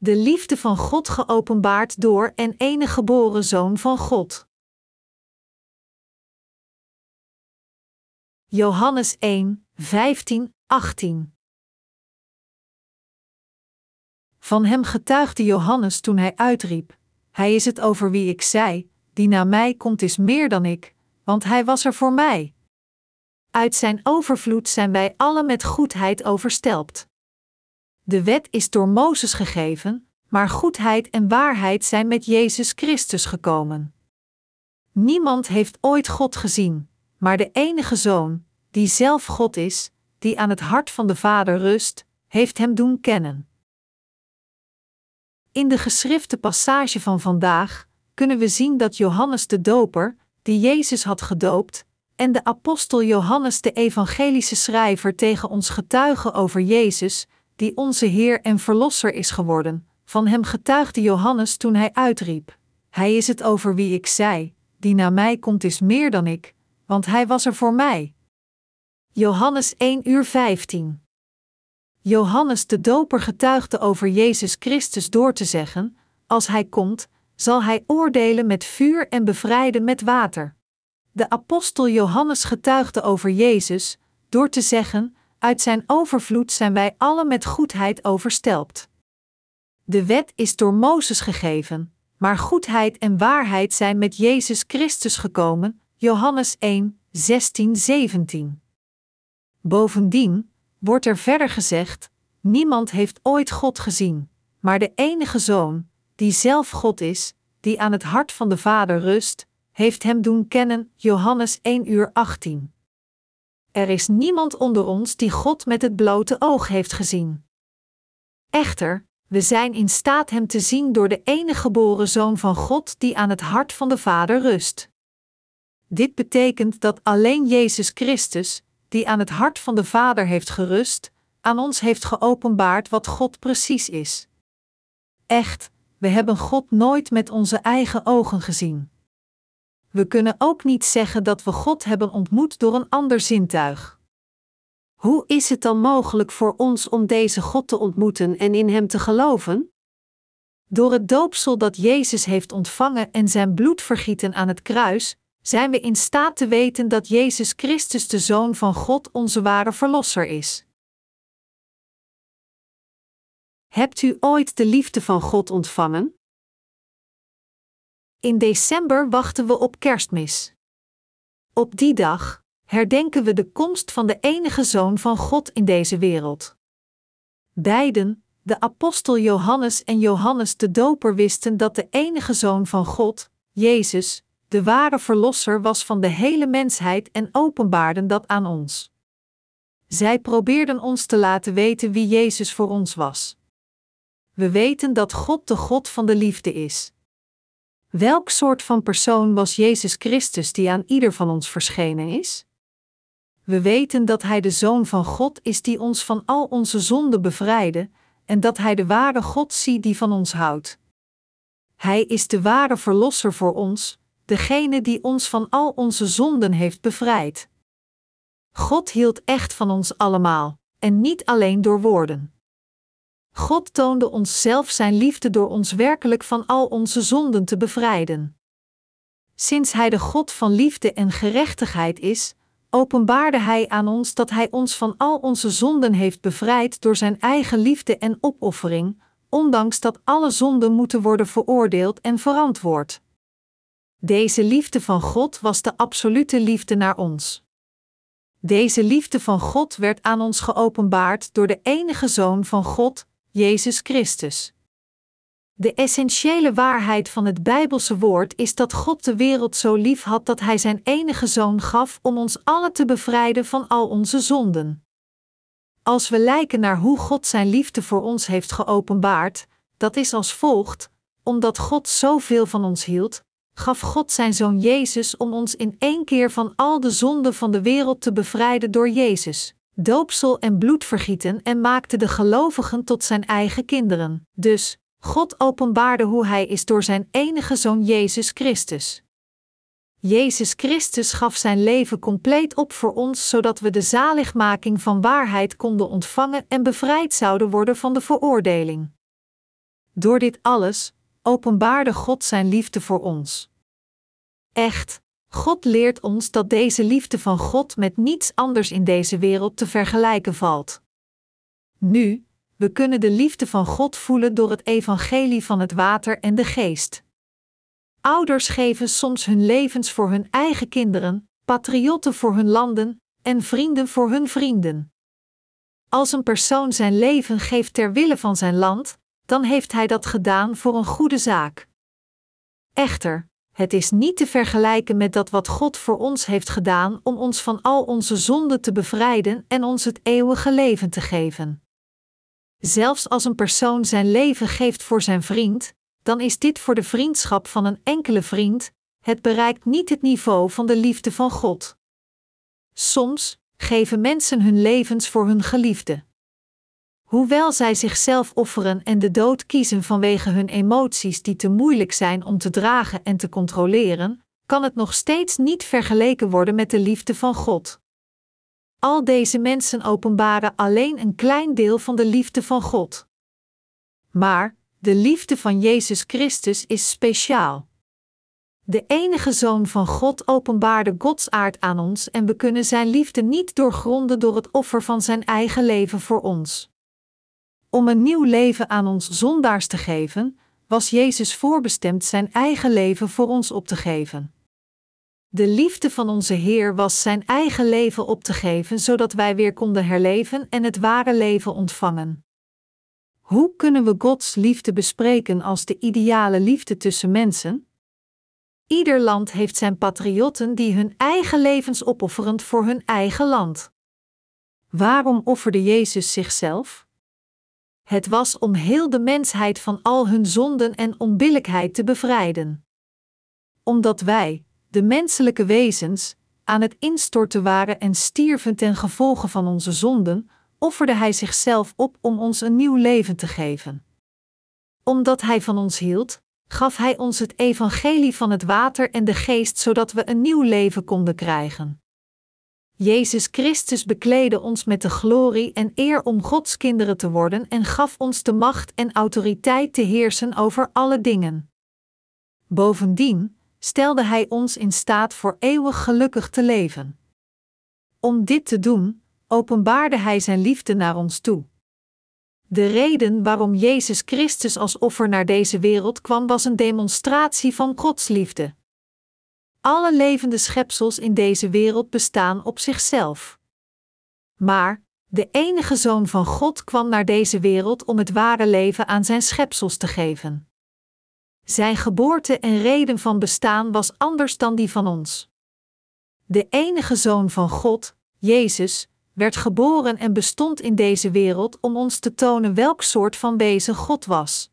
De liefde van God geopenbaard door en enige geboren Zoon van God. Johannes 1, 15, 18 Van hem getuigde Johannes toen hij uitriep: Hij is het over wie ik zei: Die na mij komt is meer dan ik, want hij was er voor mij. Uit zijn overvloed zijn wij alle met goedheid overstelpt. De wet is door Mozes gegeven, maar goedheid en waarheid zijn met Jezus Christus gekomen. Niemand heeft ooit God gezien, maar de enige Zoon, die zelf God is, die aan het hart van de Vader rust, heeft hem doen kennen. In de geschrifte passage van vandaag kunnen we zien dat Johannes de Doper, die Jezus had gedoopt, en de apostel Johannes de evangelische schrijver tegen ons getuigen over Jezus, die onze Heer en Verlosser is geworden. Van hem getuigde Johannes toen hij uitriep: Hij is het over wie ik zei, die na mij komt is meer dan ik, want hij was er voor mij. Johannes 1 uur 15. Johannes de Doper getuigde over Jezus Christus door te zeggen: Als hij komt, zal hij oordelen met vuur en bevrijden met water. De apostel Johannes getuigde over Jezus door te zeggen: Uit zijn overvloed zijn wij alle met goedheid overstelpt. De wet is door Mozes gegeven, maar goedheid en waarheid zijn met Jezus Christus gekomen. Johannes 1, 16, 17. Bovendien wordt er verder gezegd: Niemand heeft ooit God gezien, maar de enige Zoon, die zelf God is, die aan het hart van de Vader rust, heeft hem doen kennen. Johannes 1 uur 18. Er is niemand onder ons die God met het blote oog heeft gezien. Echter, we zijn in staat Hem te zien door de enige geboren Zoon van God die aan het hart van de Vader rust. Dit betekent dat alleen Jezus Christus, die aan het hart van de Vader heeft gerust, aan ons heeft geopenbaard wat God precies is. Echt, we hebben God nooit met onze eigen ogen gezien. We kunnen ook niet zeggen dat we God hebben ontmoet door een ander zintuig. Hoe is het dan mogelijk voor ons om deze God te ontmoeten en in Hem te geloven? Door het doopsel dat Jezus heeft ontvangen en zijn bloed vergieten aan het kruis, zijn we in staat te weten dat Jezus Christus de Zoon van God onze ware Verlosser is. Hebt u ooit de liefde van God ontvangen? In december wachten we op Kerstmis. Op die dag herdenken we de komst van de enige Zoon van God in deze wereld. Beiden, de apostel Johannes en Johannes de Doper, wisten dat de enige Zoon van God, Jezus, de ware Verlosser was van de hele mensheid en openbaarden dat aan ons. Zij probeerden ons te laten weten wie Jezus voor ons was. We weten dat God de God van de liefde is. Welk soort van persoon was Jezus Christus die aan ieder van ons verschenen is? We weten dat Hij de Zoon van God is die ons van al onze zonden bevrijdde, en dat Hij de ware God ziet die van ons houdt. Hij is de ware Verlosser voor ons, degene die ons van al onze zonden heeft bevrijd. God hield echt van ons allemaal, en niet alleen door woorden. God toonde ons zelf zijn liefde door ons werkelijk van al onze zonden te bevrijden. Sinds Hij de God van liefde en gerechtigheid is, openbaarde Hij aan ons dat Hij ons van al onze zonden heeft bevrijd door Zijn eigen liefde en opoffering, ondanks dat alle zonden moeten worden veroordeeld en verantwoord. Deze liefde van God was de absolute liefde naar ons. Deze liefde van God werd aan ons geopenbaard door de enige Zoon van God, Jezus Christus. De essentiële waarheid van het Bijbelse woord is dat God de wereld zo lief had dat Hij Zijn enige Zoon gaf om ons allen te bevrijden van al onze zonden. Als we lijken naar hoe God Zijn liefde voor ons heeft geopenbaard, dat is als volgt: omdat God zoveel van ons hield, gaf God Zijn Zoon Jezus om ons in één keer van al de zonden van de wereld te bevrijden door Jezus doopsel en bloedvergieten en maakte de gelovigen tot zijn eigen kinderen. Dus, God openbaarde hoe Hij is door Zijn enige Zoon Jezus Christus. Jezus Christus gaf Zijn leven compleet op voor ons, zodat we de zaligmaking van waarheid konden ontvangen en bevrijd zouden worden van de veroordeling. Door dit alles openbaarde God Zijn liefde voor ons. Echt, God leert ons dat deze liefde van God met niets anders in deze wereld te vergelijken valt. Nu, we kunnen de liefde van God voelen door het evangelie van het water en de geest. Ouders geven soms hun levens voor hun eigen kinderen, patriotten voor hun landen en vrienden voor hun vrienden. Als een persoon zijn leven geeft ter wille van zijn land, dan heeft hij dat gedaan voor een goede zaak. Echter, het is niet te vergelijken met dat wat God voor ons heeft gedaan om ons van al onze zonden te bevrijden en ons het eeuwige leven te geven. Zelfs als een persoon zijn leven geeft voor zijn vriend, dan is dit voor de vriendschap van een enkele vriend, het bereikt niet het niveau van de liefde van God. Soms geven mensen hun levens voor hun geliefde. Hoewel zij zichzelf offeren en de dood kiezen vanwege hun emoties die te moeilijk zijn om te dragen en te controleren, kan het nog steeds niet vergeleken worden met de liefde van God. Al deze mensen openbaren alleen een klein deel van de liefde van God. Maar de liefde van Jezus Christus is speciaal. De enige Zoon van God openbaarde Gods aard aan ons en we kunnen Zijn liefde niet doorgronden door het offer van Zijn eigen leven voor ons. Om een nieuw leven aan ons zondaars te geven, was Jezus voorbestemd Zijn eigen leven voor ons op te geven. De liefde van onze Heer was Zijn eigen leven op te geven, zodat wij weer konden herleven en het ware leven ontvangen. Hoe kunnen we Gods liefde bespreken als de ideale liefde tussen mensen? Ieder land heeft zijn patriotten die hun eigen levens opofferend voor hun eigen land. Waarom offerde Jezus zichzelf? Het was om heel de mensheid van al hun zonden en onbillijkheid te bevrijden. Omdat wij, de menselijke wezens, aan het instorten waren en stierven ten gevolge van onze zonden, offerde Hij zichzelf op om ons een nieuw leven te geven. Omdat Hij van ons hield, gaf Hij ons het evangelie van het water en de geest zodat we een nieuw leven konden krijgen. Jezus Christus bekleedde ons met de glorie en eer om Gods kinderen te worden en gaf ons de macht en autoriteit te heersen over alle dingen. Bovendien stelde Hij ons in staat voor eeuwig gelukkig te leven. Om dit te doen, openbaarde Hij Zijn liefde naar ons toe. De reden waarom Jezus Christus als offer naar deze wereld kwam was een demonstratie van Gods liefde. Alle levende schepsels in deze wereld bestaan op zichzelf. Maar de enige Zoon van God kwam naar deze wereld om het ware leven aan zijn schepsels te geven. Zijn geboorte en reden van bestaan was anders dan die van ons. De enige Zoon van God, Jezus, werd geboren en bestond in deze wereld om ons te tonen welk soort van wezen God was.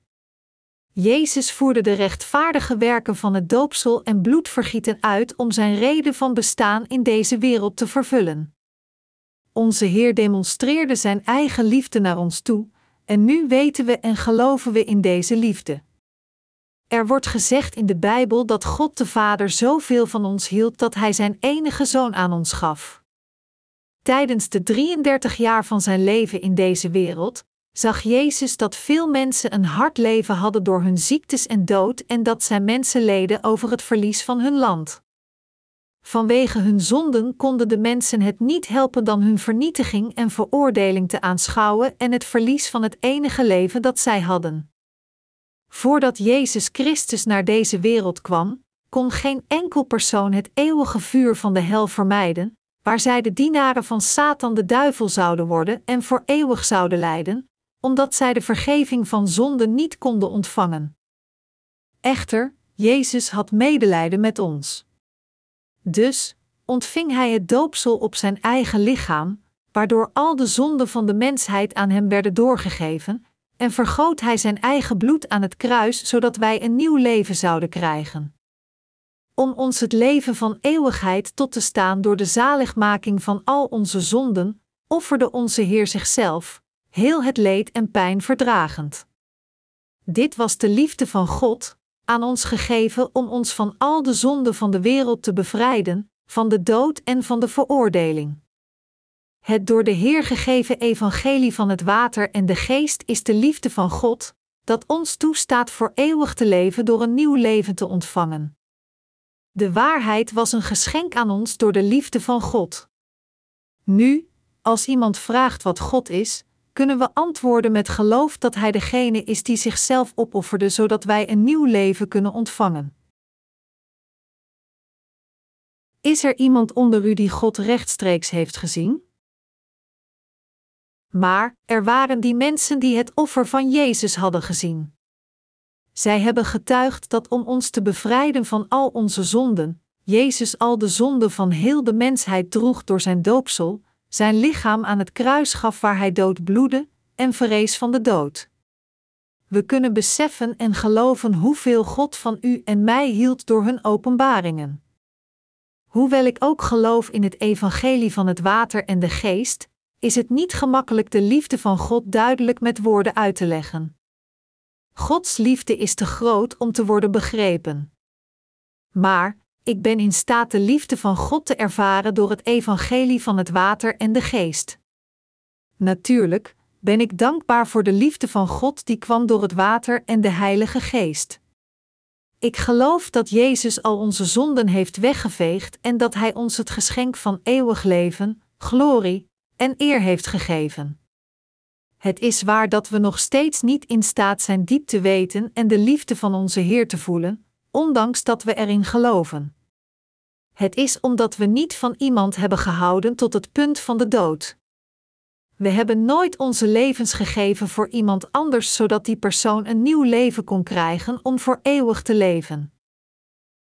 Jezus voerde de rechtvaardige werken van het doopsel en bloedvergieten uit om zijn reden van bestaan in deze wereld te vervullen. Onze Heer demonstreerde zijn eigen liefde naar ons toe, en nu weten we en geloven we in deze liefde. Er wordt gezegd in de Bijbel dat God de Vader zoveel van ons hield dat Hij zijn enige zoon aan ons gaf. Tijdens de 33 jaar van zijn leven in deze wereld zag Jezus dat veel mensen een hard leven hadden door hun ziektes en dood en dat zij mensen leden over het verlies van hun land. Vanwege hun zonden konden de mensen het niet helpen dan hun vernietiging en veroordeling te aanschouwen en het verlies van het enige leven dat zij hadden. Voordat Jezus Christus naar deze wereld kwam, kon geen enkel persoon het eeuwige vuur van de hel vermijden, waar zij de dienaren van Satan de duivel zouden worden en voor eeuwig zouden lijden, omdat zij de vergeving van zonde niet konden ontvangen. Echter, Jezus had medelijden met ons. Dus ontving hij het doopsel op zijn eigen lichaam, waardoor al de zonden van de mensheid aan hem werden doorgegeven, en vergoot hij zijn eigen bloed aan het kruis, zodat wij een nieuw leven zouden krijgen. Om ons het leven van eeuwigheid tot te staan door de zaligmaking van al onze zonden, offerde onze Heer zichzelf, heel het leed en pijn verdragend. Dit was de liefde van God, aan ons gegeven om ons van al de zonden van de wereld te bevrijden, van de dood en van de veroordeling. Het door de Heer gegeven evangelie van het water en de geest is de liefde van God, dat ons toestaat voor eeuwig te leven door een nieuw leven te ontvangen. De waarheid was een geschenk aan ons door de liefde van God. Nu, als iemand vraagt wat God is, kunnen we antwoorden met geloof dat Hij degene is die zichzelf opofferde zodat wij een nieuw leven kunnen ontvangen. Is er iemand onder u die God rechtstreeks heeft gezien? Maar er waren die mensen die het offer van Jezus hadden gezien. Zij hebben getuigd dat om ons te bevrijden van al onze zonden, Jezus al de zonden van heel de mensheid droeg door zijn doopsel, zijn lichaam aan het kruis gaf waar hij dood bloedde en verrees van de dood. We kunnen beseffen en geloven hoeveel God van u en mij hield door hun openbaringen. Hoewel ik ook geloof in het evangelie van het water en de geest, is het niet gemakkelijk de liefde van God duidelijk met woorden uit te leggen. Gods liefde is te groot om te worden begrepen. Maar ik ben in staat de liefde van God te ervaren door het evangelie van het water en de geest. Natuurlijk ben ik dankbaar voor de liefde van God die kwam door het water en de Heilige Geest. Ik geloof dat Jezus al onze zonden heeft weggeveegd en dat Hij ons het geschenk van eeuwig leven, glorie en eer heeft gegeven. Het is waar dat we nog steeds niet in staat zijn diep te weten en de liefde van onze Heer te voelen, ondanks dat we erin geloven. Het is omdat we niet van iemand hebben gehouden tot het punt van de dood. We hebben nooit onze levens gegeven voor iemand anders zodat die persoon een nieuw leven kon krijgen om voor eeuwig te leven.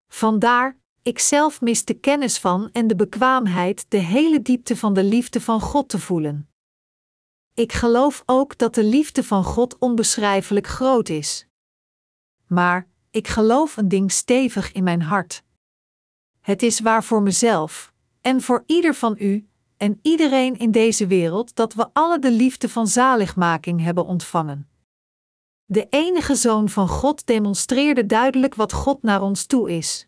Vandaar, ik zelf mis de kennis van en de bekwaamheid de hele diepte van de liefde van God te voelen. Ik geloof ook dat de liefde van God onbeschrijfelijk groot is. Maar, ik geloof een ding stevig in mijn hart. Het is waar voor mezelf, en voor ieder van u, en iedereen in deze wereld dat we alle de liefde van zaligmaking hebben ontvangen. De enige Zoon van God demonstreerde duidelijk wat God naar ons toe is.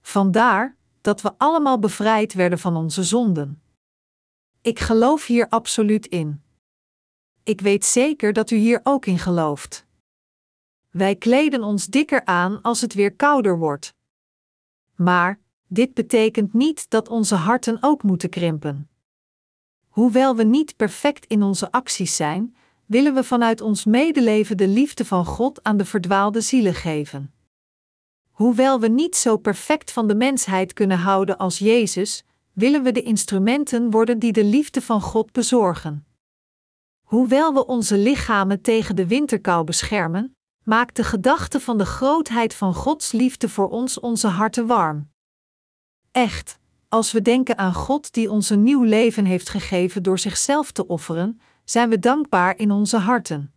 Vandaar dat we allemaal bevrijd werden van onze zonden. Ik geloof hier absoluut in. Ik weet zeker dat u hier ook in gelooft. Wij kleden ons dikker aan als het weer kouder wordt. Maar dit betekent niet dat onze harten ook moeten krimpen. Hoewel we niet perfect in onze acties zijn, willen we vanuit ons medeleven de liefde van God aan de verdwaalde zielen geven. Hoewel we niet zo perfect van de mensheid kunnen houden als Jezus, willen we de instrumenten worden die de liefde van God bezorgen. Hoewel we onze lichamen tegen de winterkou beschermen, maakt de gedachte van de grootheid van Gods liefde voor ons onze harten warm. Echt, als we denken aan God die ons een nieuw leven heeft gegeven door zichzelf te offeren, zijn we dankbaar in onze harten.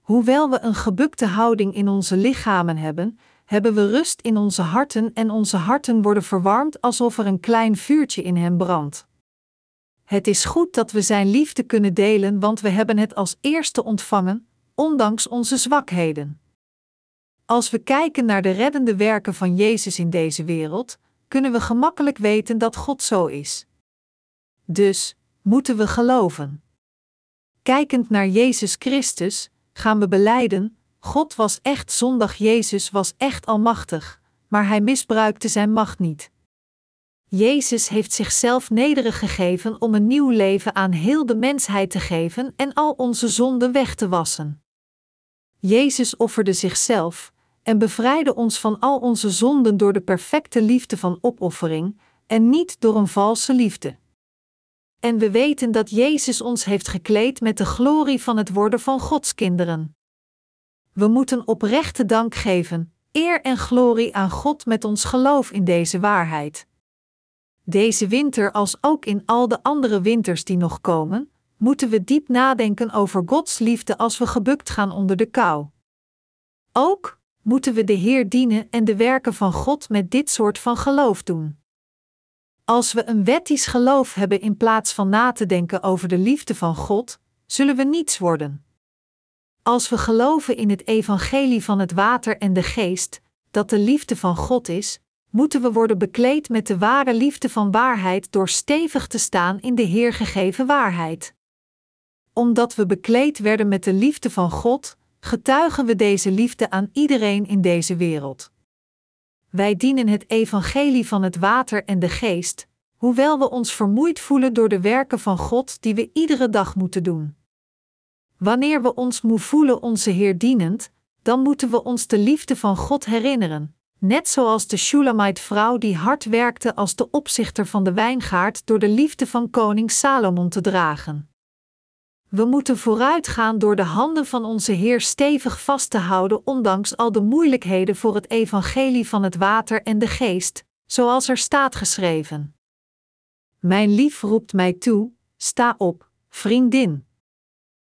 Hoewel we een gebukte houding in onze lichamen hebben, hebben we rust in onze harten en onze harten worden verwarmd alsof er een klein vuurtje in hen brandt. Het is goed dat we Zijn liefde kunnen delen, want we hebben het als eerste ontvangen, ondanks onze zwakheden. Als we kijken naar de reddende werken van Jezus in deze wereld, kunnen we gemakkelijk weten dat God zo is. Dus moeten we geloven. Kijkend naar Jezus Christus, gaan we beleiden: God was echt zondag, Jezus was echt almachtig, maar hij misbruikte zijn macht niet. Jezus heeft zichzelf nederig gegeven om een nieuw leven aan heel de mensheid te geven en al onze zonden weg te wassen. Jezus offerde zichzelf, en bevrijde ons van al onze zonden door de perfecte liefde van opoffering en niet door een valse liefde. En we weten dat Jezus ons heeft gekleed met de glorie van het worden van Gods kinderen. We moeten oprechte dank geven, eer en glorie aan God met ons geloof in deze waarheid. Deze winter, als ook in al de andere winters die nog komen, moeten we diep nadenken over Gods liefde als we gebukt gaan onder de kou. Ook moeten we de Heer dienen en de werken van God met dit soort van geloof doen. Als we een wettisch geloof hebben in plaats van na te denken over de liefde van God, zullen we niets worden. Als we geloven in het evangelie van het water en de geest, dat de liefde van God is, moeten we worden bekleed met de ware liefde van waarheid door stevig te staan in de Heer gegeven waarheid. Omdat we bekleed werden met de liefde van God, getuigen we deze liefde aan iedereen in deze wereld. Wij dienen het evangelie van het water en de geest, hoewel we ons vermoeid voelen door de werken van God die we iedere dag moeten doen. Wanneer we ons moe voelen onze Heer dienend, dan moeten we ons de liefde van God herinneren, net zoals de Shulamite-vrouw die hard werkte als de opzichter van de wijngaard door de liefde van koning Salomon te dragen. We moeten vooruitgaan door de handen van onze Heer stevig vast te houden, ondanks al de moeilijkheden voor het evangelie van het water en de geest, zoals er staat geschreven. Mijn lief roept mij toe: sta op, vriendin.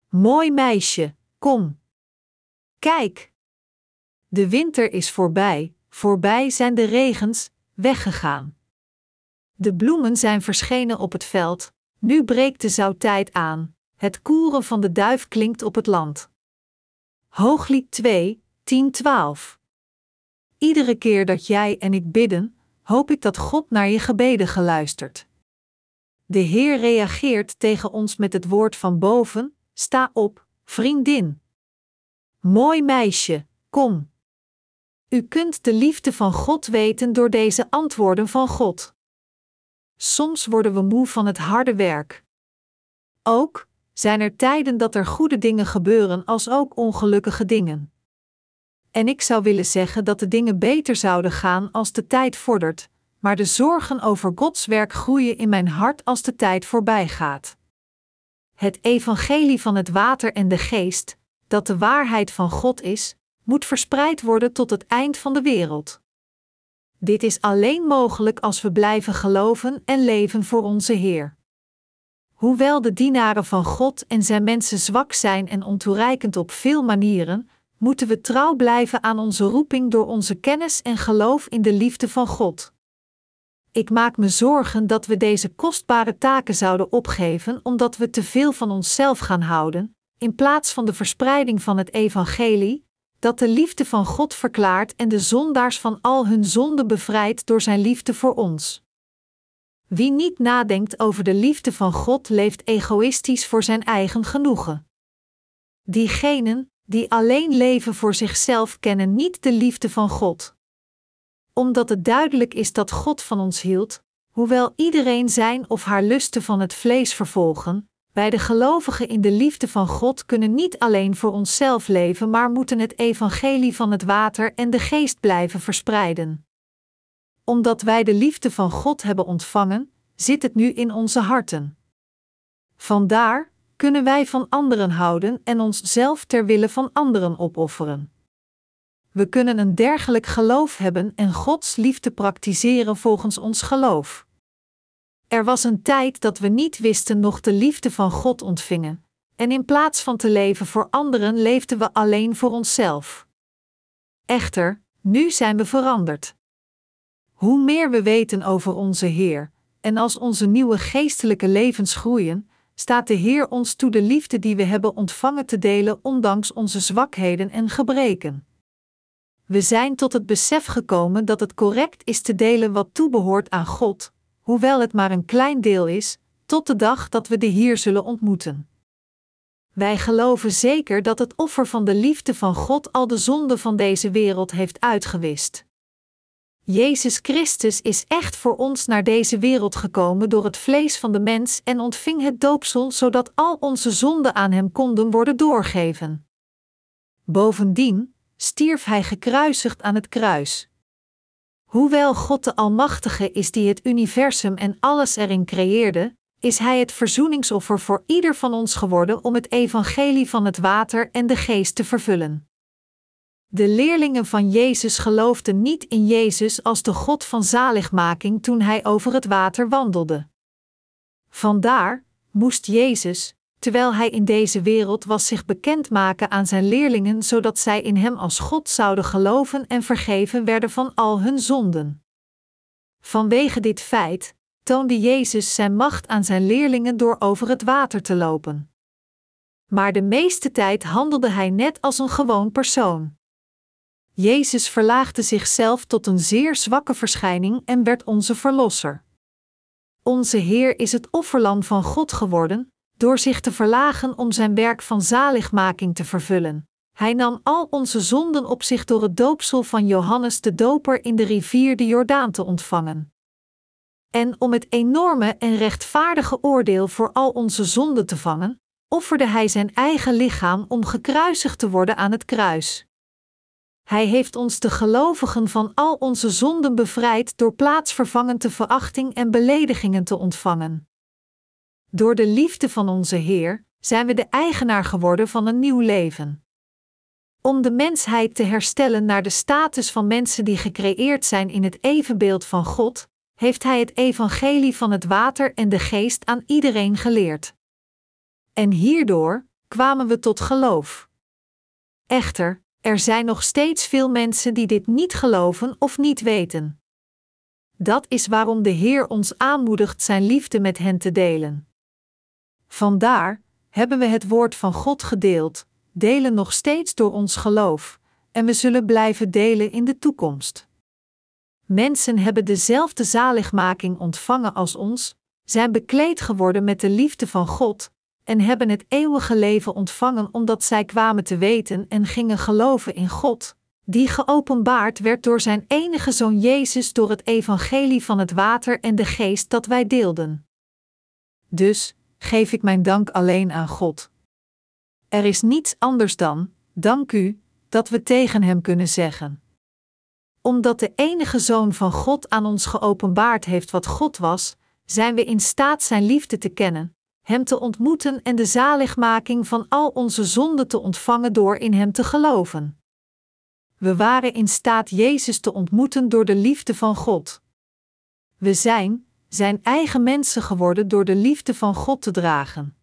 Mooi meisje, kom. Kijk. De winter is voorbij, voorbij zijn de regens, weggegaan. De bloemen zijn verschenen op het veld, nu breekt de zoutijd aan, het koeren van de duif klinkt op het land. Hooglied 2, 10, 12. Iedere keer dat jij en ik bidden, hoop ik dat God naar je gebeden geluisterd. De Heer reageert tegen ons met het woord van boven: sta op, vriendin. Mooi meisje, kom. U kunt de liefde van God weten door deze antwoorden van God. Soms worden we moe van het harde werk. Ook zijn er tijden dat er goede dingen gebeuren als ook ongelukkige dingen. En ik zou willen zeggen dat de dingen beter zouden gaan als de tijd vordert, maar de zorgen over Gods werk groeien in mijn hart als de tijd voorbij gaat. Het evangelie van het water en de geest, dat de waarheid van God is, moet verspreid worden tot het eind van de wereld. Dit is alleen mogelijk als we blijven geloven en leven voor onze Heer. Hoewel de dienaren van God en zijn mensen zwak zijn en ontoereikend op veel manieren, moeten we trouw blijven aan onze roeping door onze kennis en geloof in de liefde van God. Ik maak me zorgen dat we deze kostbare taken zouden opgeven omdat we te veel van onszelf gaan houden, in plaats van de verspreiding van het evangelie, dat de liefde van God verklaart en de zondaars van al hun zonden bevrijdt door zijn liefde voor ons. Wie niet nadenkt over de liefde van God leeft egoïstisch voor zijn eigen genoegen. Diegenen die alleen leven voor zichzelf kennen niet de liefde van God. Omdat het duidelijk is dat God van ons hield, hoewel iedereen zijn of haar lusten van het vlees vervolgen, wij de gelovigen in de liefde van God kunnen niet alleen voor onszelf leven, maar moeten het evangelie van het water en de geest blijven verspreiden. Omdat wij de liefde van God hebben ontvangen, zit het nu in onze harten. Vandaar kunnen wij van anderen houden en onszelf ter wille van anderen opofferen. We kunnen een dergelijk geloof hebben en Gods liefde praktiseren volgens ons geloof. Er was een tijd dat we niet wisten nog de liefde van God ontvingen, en in plaats van te leven voor anderen leefden we alleen voor onszelf. Echter, nu zijn we veranderd. Hoe meer we weten over onze Heer, en als onze nieuwe geestelijke levens groeien, staat de Heer ons toe de liefde die we hebben ontvangen te delen, ondanks onze zwakheden en gebreken. We zijn tot het besef gekomen dat het correct is te delen wat toebehoort aan God, hoewel het maar een klein deel is, tot de dag dat we de Heer zullen ontmoeten. Wij geloven zeker dat het offer van de liefde van God al de zonde van deze wereld heeft uitgewist. Jezus Christus is echt voor ons naar deze wereld gekomen door het vlees van de mens en ontving het doopsel zodat al onze zonden aan hem konden worden doorgeven. Bovendien stierf hij gekruisigd aan het kruis. Hoewel God de Almachtige is die het universum en alles erin creëerde, is Hij het verzoeningsoffer voor ieder van ons geworden om het evangelie van het water en de geest te vervullen. De leerlingen van Jezus geloofden niet in Jezus als de God van zaligmaking toen Hij over het water wandelde. Vandaar moest Jezus, terwijl Hij in deze wereld was, zich bekendmaken aan zijn leerlingen, zodat zij in Hem als God zouden geloven en vergeven werden van al hun zonden. Vanwege dit feit toonde Jezus zijn macht aan zijn leerlingen door over het water te lopen. Maar de meeste tijd handelde hij net als een gewoon persoon. Jezus verlaagde zichzelf tot een zeer zwakke verschijning en werd onze Verlosser. Onze Heer is het offerlam van God geworden, door zich te verlagen om zijn werk van zaligmaking te vervullen. Hij nam al onze zonden op zich door het doopsel van Johannes de Doper in de rivier de Jordaan te ontvangen. En om het enorme en rechtvaardige oordeel voor al onze zonden te vangen, offerde hij zijn eigen lichaam om gekruisigd te worden aan het kruis. Hij heeft ons de gelovigen van al onze zonden bevrijd door plaatsvervangende verachting en beledigingen te ontvangen. Door de liefde van onze Heer zijn we de eigenaar geworden van een nieuw leven. Om de mensheid te herstellen naar de status van mensen die gecreëerd zijn in het evenbeeld van God, heeft Hij het evangelie van het water en de geest aan iedereen geleerd. En hierdoor kwamen we tot geloof. Echter, er zijn nog steeds veel mensen die dit niet geloven of niet weten. Dat is waarom de Heer ons aanmoedigt Zijn liefde met hen te delen. Vandaar hebben we het woord van God gedeeld, delen nog steeds door ons geloof, en we zullen blijven delen in de toekomst. Mensen hebben dezelfde zaligmaking ontvangen als ons, zijn bekleed geworden met de liefde van God, en hebben het eeuwige leven ontvangen omdat zij kwamen te weten en gingen geloven in God, die geopenbaard werd door zijn enige zoon Jezus door het evangelie van het water en de geest dat wij deelden. Dus geef ik mijn dank alleen aan God. Er is niets anders dan, dank u, dat we tegen Hem kunnen zeggen. Omdat de enige Zoon van God aan ons geopenbaard heeft wat God was, zijn we in staat Zijn liefde te kennen, Hem te ontmoeten en de zaligmaking van al onze zonden te ontvangen door in Hem te geloven. We waren in staat Jezus te ontmoeten door de liefde van God. We zijn, Zijn eigen mensen geworden door de liefde van God te dragen.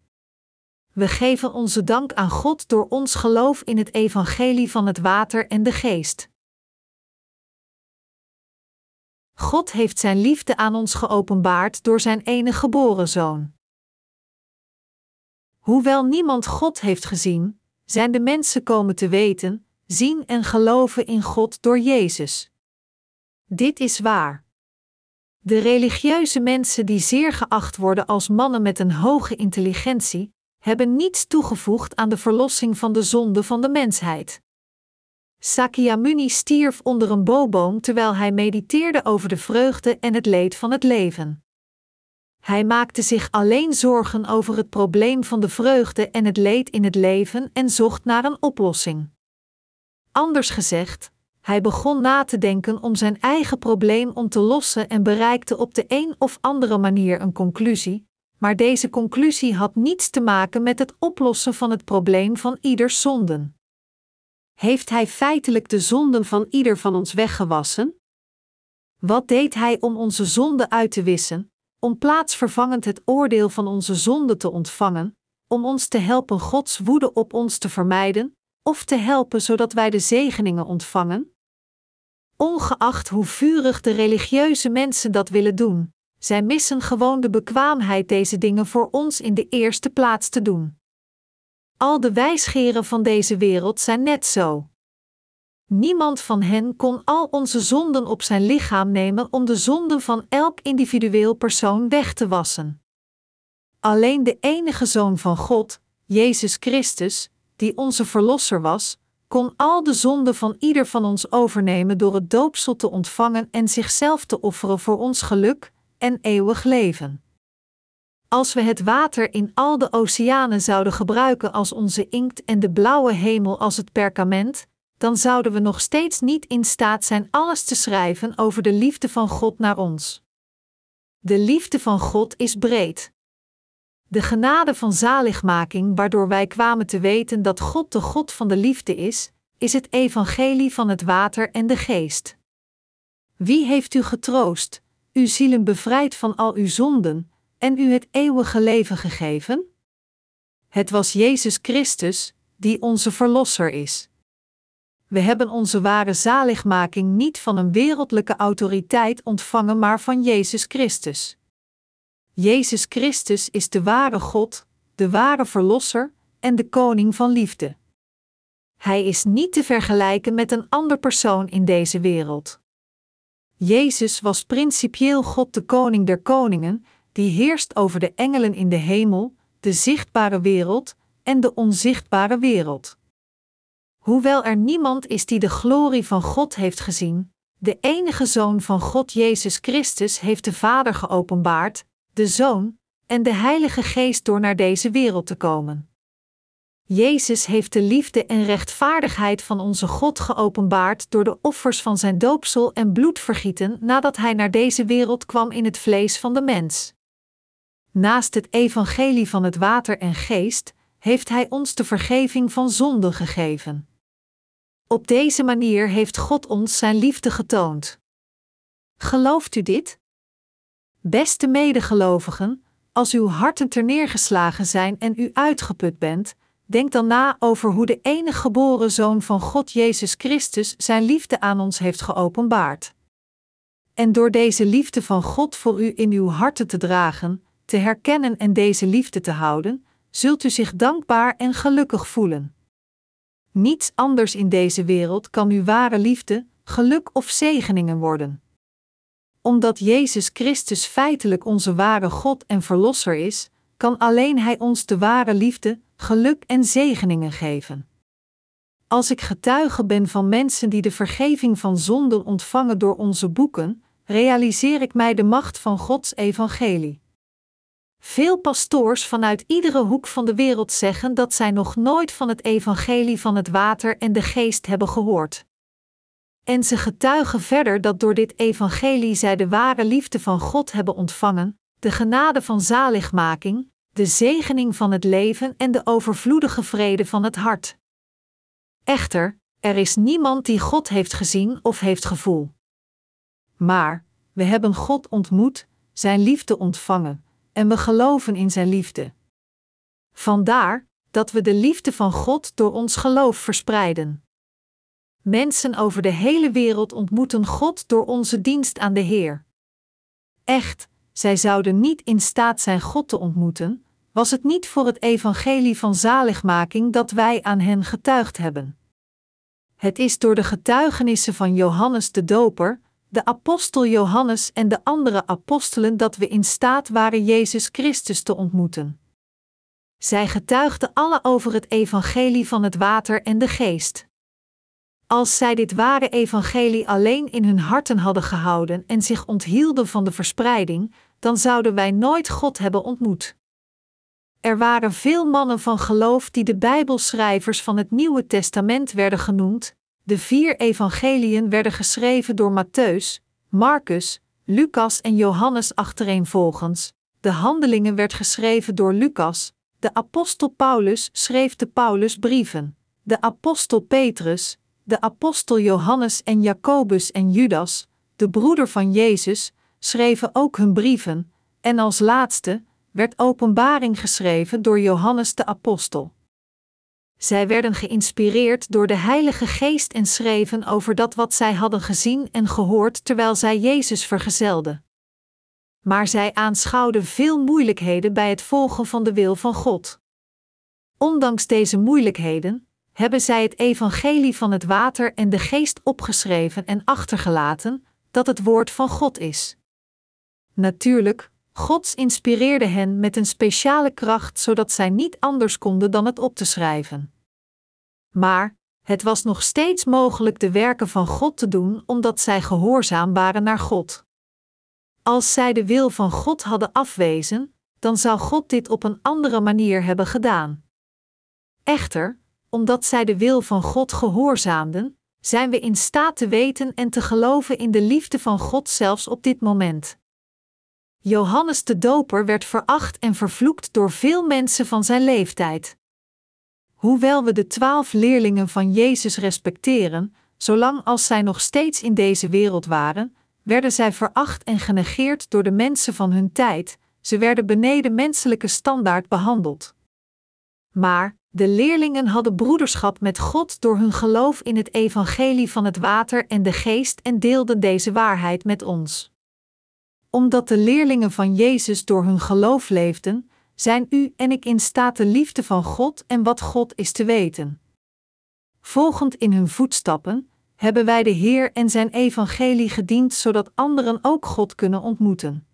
We geven onze dank aan God door ons geloof in het evangelie van het water en de geest. God heeft Zijn liefde aan ons geopenbaard door Zijn enige geboren zoon. Hoewel niemand God heeft gezien, zijn de mensen komen te weten, zien en geloven in God door Jezus. Dit is waar. De religieuze mensen die zeer geacht worden als mannen met een hoge intelligentie, hebben niets toegevoegd aan de verlossing van de zonde van de mensheid. Sakyamuni stierf onder een boboom terwijl hij mediteerde over de vreugde en het leed van het leven. Hij maakte zich alleen zorgen over het probleem van de vreugde en het leed in het leven en zocht naar een oplossing. Anders gezegd, hij begon na te denken om zijn eigen probleem om te lossen en bereikte op de een of andere manier een conclusie, maar deze conclusie had niets te maken met het oplossen van het probleem van ieders zonden. Heeft hij feitelijk de zonden van ieder van ons weggewassen? Wat deed hij om onze zonden uit te wissen, om plaatsvervangend het oordeel van onze zonden te ontvangen, om ons te helpen Gods woede op ons te vermijden, of te helpen zodat wij de zegeningen ontvangen? Ongeacht hoe vurig de religieuze mensen dat willen doen, zij missen gewoon de bekwaamheid deze dingen voor ons in de eerste plaats te doen. Al de wijsgeren van deze wereld zijn net zo. Niemand van hen kon al onze zonden op zijn lichaam nemen om de zonden van elk individueel persoon weg te wassen. Alleen de enige Zoon van God, Jezus Christus, die onze Verlosser was, kon al de zonden van ieder van ons overnemen door het doopsel te ontvangen en zichzelf te offeren voor ons geluk, en eeuwig leven. Als we het water in al de oceanen zouden gebruiken als onze inkt en de blauwe hemel als het perkament, dan zouden we nog steeds niet in staat zijn alles te schrijven over de liefde van God naar ons. De liefde van God is breed. De genade van zaligmaking, waardoor wij kwamen te weten dat God de God van de liefde is, is het evangelie van het water en de geest. Wie heeft u getroost, uw zielen bevrijd van al uw zonden en u het eeuwige leven gegeven? Het was Jezus Christus, die onze Verlosser is. We hebben onze ware zaligmaking niet van een wereldlijke autoriteit ontvangen, maar van Jezus Christus. Jezus Christus is de ware God, de ware Verlosser en de Koning van Liefde. Hij is niet te vergelijken met een ander persoon in deze wereld. Jezus was principieel God de Koning der Koningen, die heerst over de engelen in de hemel, de zichtbare wereld en de onzichtbare wereld. Hoewel er niemand is die de glorie van God heeft gezien, de enige Zoon van God Jezus Christus heeft de Vader geopenbaard, de Zoon, en de Heilige Geest door naar deze wereld te komen. Jezus heeft de liefde en rechtvaardigheid van onze God geopenbaard door de offers van zijn doopsel en bloedvergieten nadat hij naar deze wereld kwam in het vlees van de mens. Naast het evangelie van het water en geest heeft hij ons de vergeving van zonden gegeven. Op deze manier heeft God ons zijn liefde getoond. Gelooft u dit? Beste medegelovigen, als uw harten terneergeslagen zijn en u uitgeput bent, denk dan na over hoe de enige geboren Zoon van God Jezus Christus zijn liefde aan ons heeft geopenbaard. En door deze liefde van God voor u in uw harten te dragen, te herkennen en deze liefde te houden, zult u zich dankbaar en gelukkig voelen. Niets anders in deze wereld kan uw ware liefde, geluk of zegeningen worden. Omdat Jezus Christus feitelijk onze ware God en Verlosser is, kan alleen Hij ons de ware liefde, geluk en zegeningen geven. Als ik getuige ben van mensen die de vergeving van zonden ontvangen door onze boeken, realiseer ik mij de macht van Gods evangelie. Veel pastoors vanuit iedere hoek van de wereld zeggen dat zij nog nooit van het evangelie van het water en de geest hebben gehoord. En ze getuigen verder dat door dit evangelie zij de ware liefde van God hebben ontvangen, de genade van zaligmaking, de zegening van het leven en de overvloedige vrede van het hart. Echter, er is niemand die God heeft gezien of heeft gevoel. Maar, we hebben God ontmoet, Zijn liefde ontvangen, en we geloven in Zijn liefde. Vandaar dat we de liefde van God door ons geloof verspreiden. Mensen over de hele wereld ontmoeten God door onze dienst aan de Heer. Echt, zij zouden niet in staat zijn God te ontmoeten, was het niet voor het evangelie van zaligmaking dat wij aan hen getuigd hebben. Het is door de getuigenissen van Johannes de Doper, de apostel Johannes en de andere apostelen dat we in staat waren Jezus Christus te ontmoeten. Zij getuigden alle over het evangelie van het water en de geest. Als zij dit ware evangelie alleen in hun harten hadden gehouden en zich onthielden van de verspreiding, dan zouden wij nooit God hebben ontmoet. Er waren veel mannen van geloof die de Bijbelschrijvers van het Nieuwe Testament werden genoemd. De vier evangeliën werden geschreven door Matthäus, Marcus, Lucas en Johannes achtereenvolgens. De Handelingen werd geschreven door Lucas. De apostel Paulus schreef de Paulusbrieven. De apostel Petrus, de apostel Johannes en Jacobus en Judas, de broeder van Jezus, schreven ook hun brieven. En als laatste, werd Openbaring geschreven door Johannes de Apostel. Zij werden geïnspireerd door de Heilige Geest en schreven over dat wat zij hadden gezien en gehoord terwijl zij Jezus vergezelden. Maar zij aanschouwden veel moeilijkheden bij het volgen van de wil van God. Ondanks deze moeilijkheden hebben zij het evangelie van het water en de geest opgeschreven en achtergelaten, dat het woord van God is. Natuurlijk Gods inspireerde hen met een speciale kracht zodat zij niet anders konden dan het op te schrijven. Maar het was nog steeds mogelijk de werken van God te doen omdat zij gehoorzaam waren naar God. Als zij de wil van God hadden afwezen, dan zou God dit op een andere manier hebben gedaan. Echter, omdat zij de wil van God gehoorzaamden, zijn we in staat te weten en te geloven in de liefde van God zelfs op dit moment. Johannes de Doper werd veracht en vervloekt door veel mensen van zijn leeftijd. Hoewel we de twaalf leerlingen van Jezus respecteren, zolang als zij nog steeds in deze wereld waren, werden zij veracht en genegeerd door de mensen van hun tijd, ze werden beneden menselijke standaard behandeld. Maar de leerlingen hadden broederschap met God door hun geloof in het evangelie van het water en de geest en deelden deze waarheid met ons omdat de leerlingen van Jezus door hun geloof leefden, zijn u en ik in staat de liefde van God en wat God is te weten. Volgend in hun voetstappen, hebben wij de Heer en zijn evangelie gediend zodat anderen ook God kunnen ontmoeten.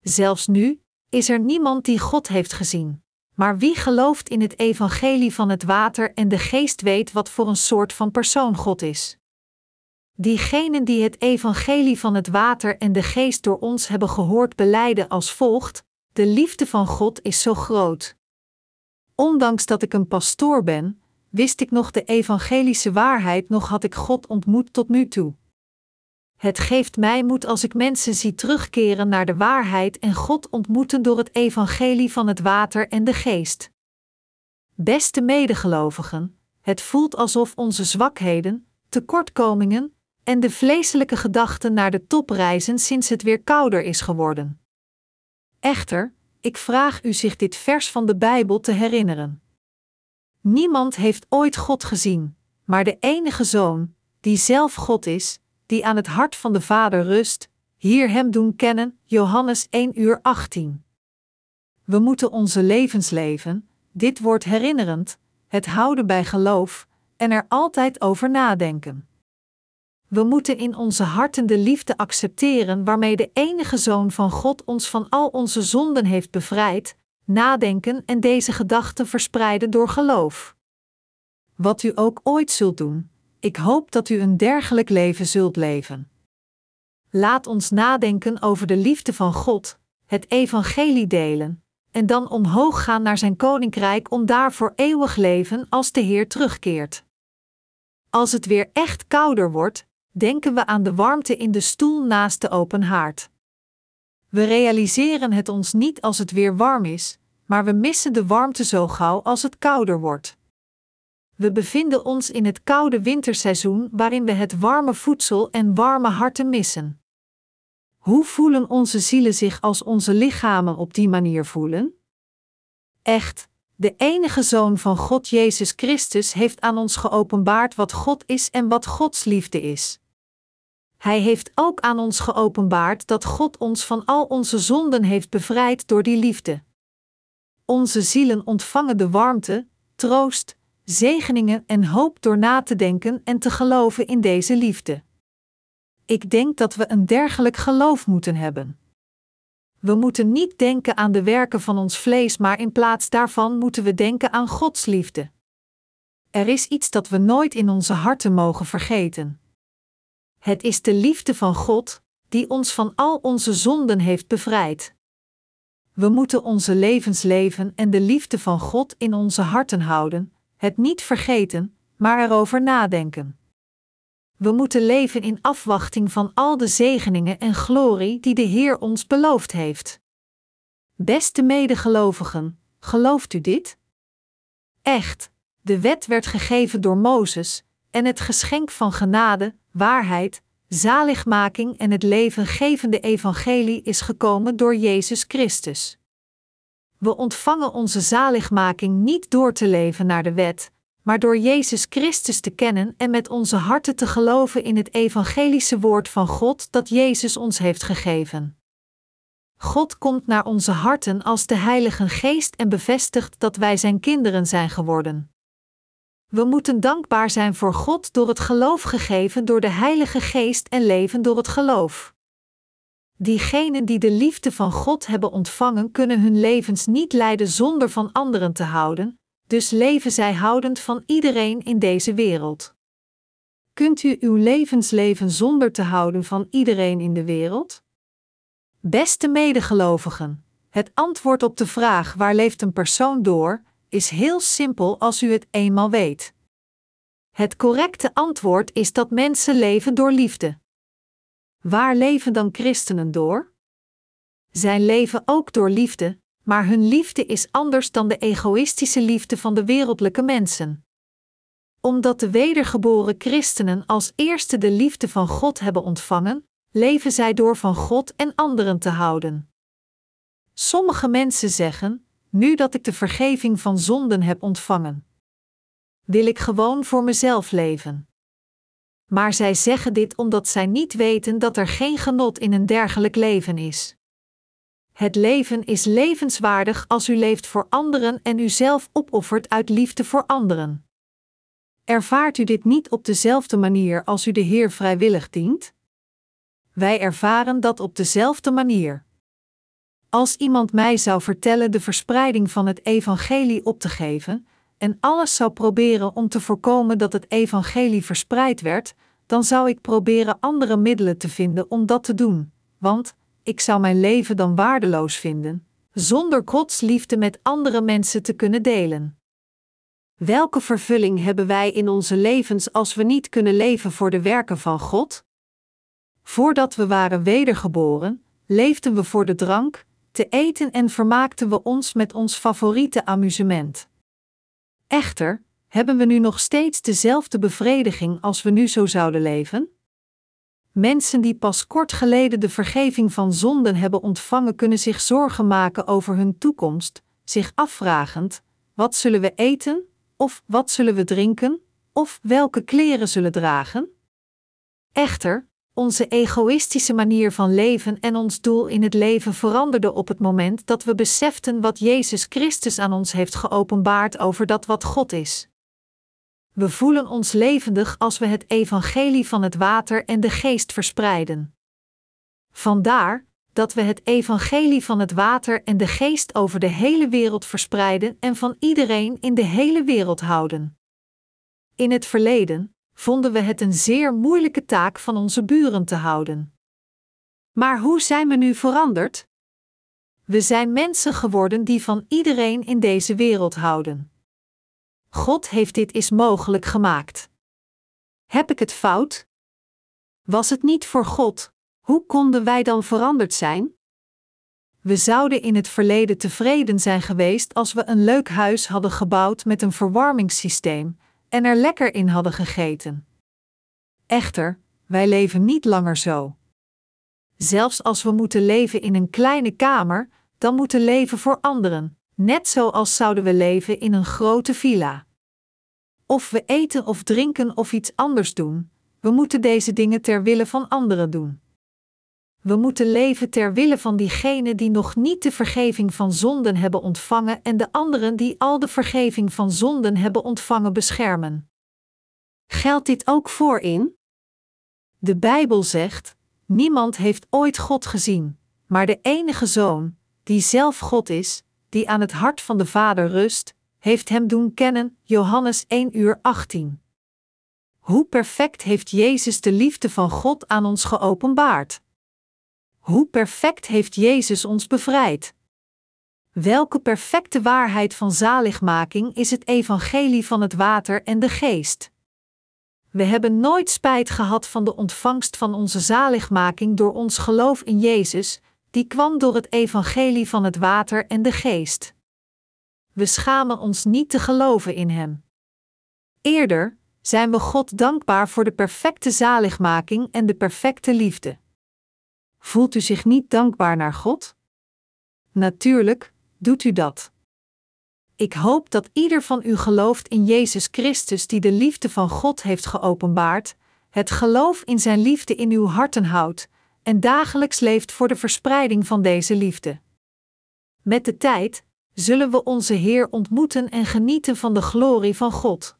Zelfs nu is er niemand die God heeft gezien. maar wie gelooft in het evangelie van het water en de geest weet wat voor een soort van persoon God is. Diegenen die het evangelie van het water en de geest door ons hebben gehoord beleiden als volgt: De liefde van God is zo groot. Ondanks dat ik een pastoor ben, wist ik nog de evangelische waarheid, nog had ik God ontmoet tot nu toe. Het geeft mij moed als ik mensen zie terugkeren naar de waarheid en God ontmoeten door het evangelie van het water en de geest. Beste medegelovigen, het voelt alsof onze zwakheden, tekortkomingen en de vleeselijke gedachten naar de top reizen sinds het weer kouder is geworden. Echter, ik vraag u zich dit vers van de Bijbel te herinneren. Niemand heeft ooit God gezien, maar de enige Zoon, die zelf God is, die aan het hart van de Vader rust, hier Hem doen kennen, Johannes 1 uur 18. We moeten onze levens leven, dit wordt herinnerend, het houden bij geloof en er altijd over nadenken. We moeten in onze harten de liefde accepteren waarmee de enige Zoon van God ons van al onze zonden heeft bevrijd, nadenken en deze gedachten verspreiden door geloof. Wat u ook ooit zult doen, ik hoop dat u een dergelijk leven zult leven. Laat ons nadenken over de liefde van God, het evangelie delen, en dan omhoog gaan naar zijn koninkrijk om daar voor eeuwig leven als de Heer terugkeert. Als het weer echt kouder wordt, denken we aan de warmte in de stoel naast de open haard. We realiseren het ons niet als het weer warm is, maar we missen de warmte zo gauw als het kouder wordt. We bevinden ons in het koude winterseizoen waarin we het warme voedsel en warme harten missen. Hoe voelen onze zielen zich als onze lichamen op die manier voelen? Echt, de enige Zoon van God Jezus Christus heeft aan ons geopenbaard wat God is en wat Gods liefde is. Hij heeft ook aan ons geopenbaard dat God ons van al onze zonden heeft bevrijd door die liefde. Onze zielen ontvangen de warmte, troost, zegeningen en hoop door na te denken en te geloven in deze liefde. Ik denk dat we een dergelijk geloof moeten hebben. We moeten niet denken aan de werken van ons vlees, maar in plaats daarvan moeten we denken aan Gods liefde. Er is iets dat we nooit in onze harten mogen vergeten. Het is de liefde van God, die ons van al onze zonden heeft bevrijd. We moeten onze levens leven en de liefde van God in onze harten houden, het niet vergeten, maar erover nadenken. We moeten leven in afwachting van al de zegeningen en glorie die de Heer ons beloofd heeft. Beste medegelovigen, gelooft u dit? Echt, de wet werd gegeven door Mozes, en het geschenk van genade, waarheid, zaligmaking en het levengevende evangelie is gekomen door Jezus Christus. We ontvangen onze zaligmaking niet door te leven naar de wet, maar door Jezus Christus te kennen en met onze harten te geloven in het evangelische woord van God dat Jezus ons heeft gegeven. God komt naar onze harten als de Heilige Geest en bevestigt dat wij Zijn kinderen zijn geworden. We moeten dankbaar zijn voor God door het geloof gegeven door de Heilige Geest en leven door het geloof. Diegenen die de liefde van God hebben ontvangen, kunnen hun levens niet leiden zonder van anderen te houden, dus leven zij houdend van iedereen in deze wereld. Kunt u uw levens leven zonder te houden van iedereen in de wereld? Beste medegelovigen, het antwoord op de vraag waar leeft een persoon door, is heel simpel als u het eenmaal weet. Het correcte antwoord is dat mensen leven door liefde. Waar leven dan christenen door? Zij leven ook door liefde, maar hun liefde is anders dan de egoïstische liefde van de wereldlijke mensen. Omdat de wedergeboren christenen als eerste de liefde van God hebben ontvangen, leven zij door van God en anderen te houden. Sommige mensen zeggen: Nu dat ik de vergeving van zonden heb ontvangen, wil ik gewoon voor mezelf leven maar zij zeggen dit omdat zij niet weten dat er geen genot in een dergelijk leven is. Het leven is levenswaardig als u leeft voor anderen en uzelf opoffert uit liefde voor anderen. Ervaart u dit niet op dezelfde manier als u de Heer vrijwillig dient? Wij ervaren dat op dezelfde manier. Als iemand mij zou vertellen de verspreiding van het evangelie op te geven, en alles zou proberen om te voorkomen dat het evangelie verspreid werd, dan zou ik proberen andere middelen te vinden om dat te doen, want ik zou mijn leven dan waardeloos vinden, zonder Gods liefde met andere mensen te kunnen delen. Welke vervulling hebben wij in onze levens als we niet kunnen leven voor de werken van God? Voordat we waren wedergeboren, leefden we voor de drank, te eten en vermaakten we ons met ons favoriete amusement. Echter, hebben we nu nog steeds dezelfde bevrediging als we nu zo zouden leven? Mensen die pas kort geleden de vergeving van zonden hebben ontvangen, kunnen zich zorgen maken over hun toekomst, zich afvragend: wat zullen we eten? Of wat zullen we drinken? Of welke kleren zullen dragen? Echter, onze egoïstische manier van leven en ons doel in het leven veranderde op het moment dat we beseften wat Jezus Christus aan ons heeft geopenbaard over dat wat God is. We voelen ons levendig als we het evangelie van het water en de geest verspreiden. Vandaar dat we het evangelie van het water en de geest over de hele wereld verspreiden en van iedereen in de hele wereld houden. In het verleden vonden we het een zeer moeilijke taak van onze buren te houden. Maar hoe zijn we nu veranderd? We zijn mensen geworden die van iedereen in deze wereld houden. God heeft dit is mogelijk gemaakt. Heb ik het fout? Was het niet voor God, hoe konden wij dan veranderd zijn? We zouden in het verleden tevreden zijn geweest als we een leuk huis hadden gebouwd met een verwarmingssysteem en er lekker in hadden gegeten. Echter, wij leven niet langer zo. Zelfs als we moeten leven in een kleine kamer, dan moeten leven voor anderen, net zoals zouden we leven in een grote villa. Of we eten of drinken of iets anders doen, we moeten deze dingen ter wille van anderen doen. We moeten leven ter wille van diegenen die nog niet de vergeving van zonden hebben ontvangen en de anderen die al de vergeving van zonden hebben ontvangen beschermen. Geldt dit ook voor in? De Bijbel zegt: Niemand heeft ooit God gezien, maar de enige Zoon, die zelf God is, die aan het hart van de Vader rust, heeft hem doen kennen. Johannes 1 uur 18. Hoe perfect heeft Jezus de liefde van God aan ons geopenbaard? Hoe perfect heeft Jezus ons bevrijd? Welke perfecte waarheid van zaligmaking is het evangelie van het water en de geest? We hebben nooit spijt gehad van de ontvangst van onze zaligmaking door ons geloof in Jezus, die kwam door het evangelie van het water en de geest. We schamen ons niet te geloven in Hem. Eerder zijn we God dankbaar voor de perfecte zaligmaking en de perfecte liefde. Voelt u zich niet dankbaar naar God? Natuurlijk, doet u dat. Ik hoop dat ieder van u gelooft in Jezus Christus die de liefde van God heeft geopenbaard, het geloof in Zijn liefde in uw harten houdt en dagelijks leeft voor de verspreiding van deze liefde. Met de tijd zullen we onze Heer ontmoeten en genieten van de glorie van God.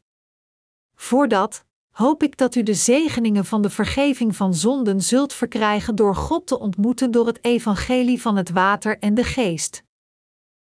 Voordat, hoop ik dat u de zegeningen van de vergeving van zonden zult verkrijgen door God te ontmoeten door het evangelie van het water en de geest.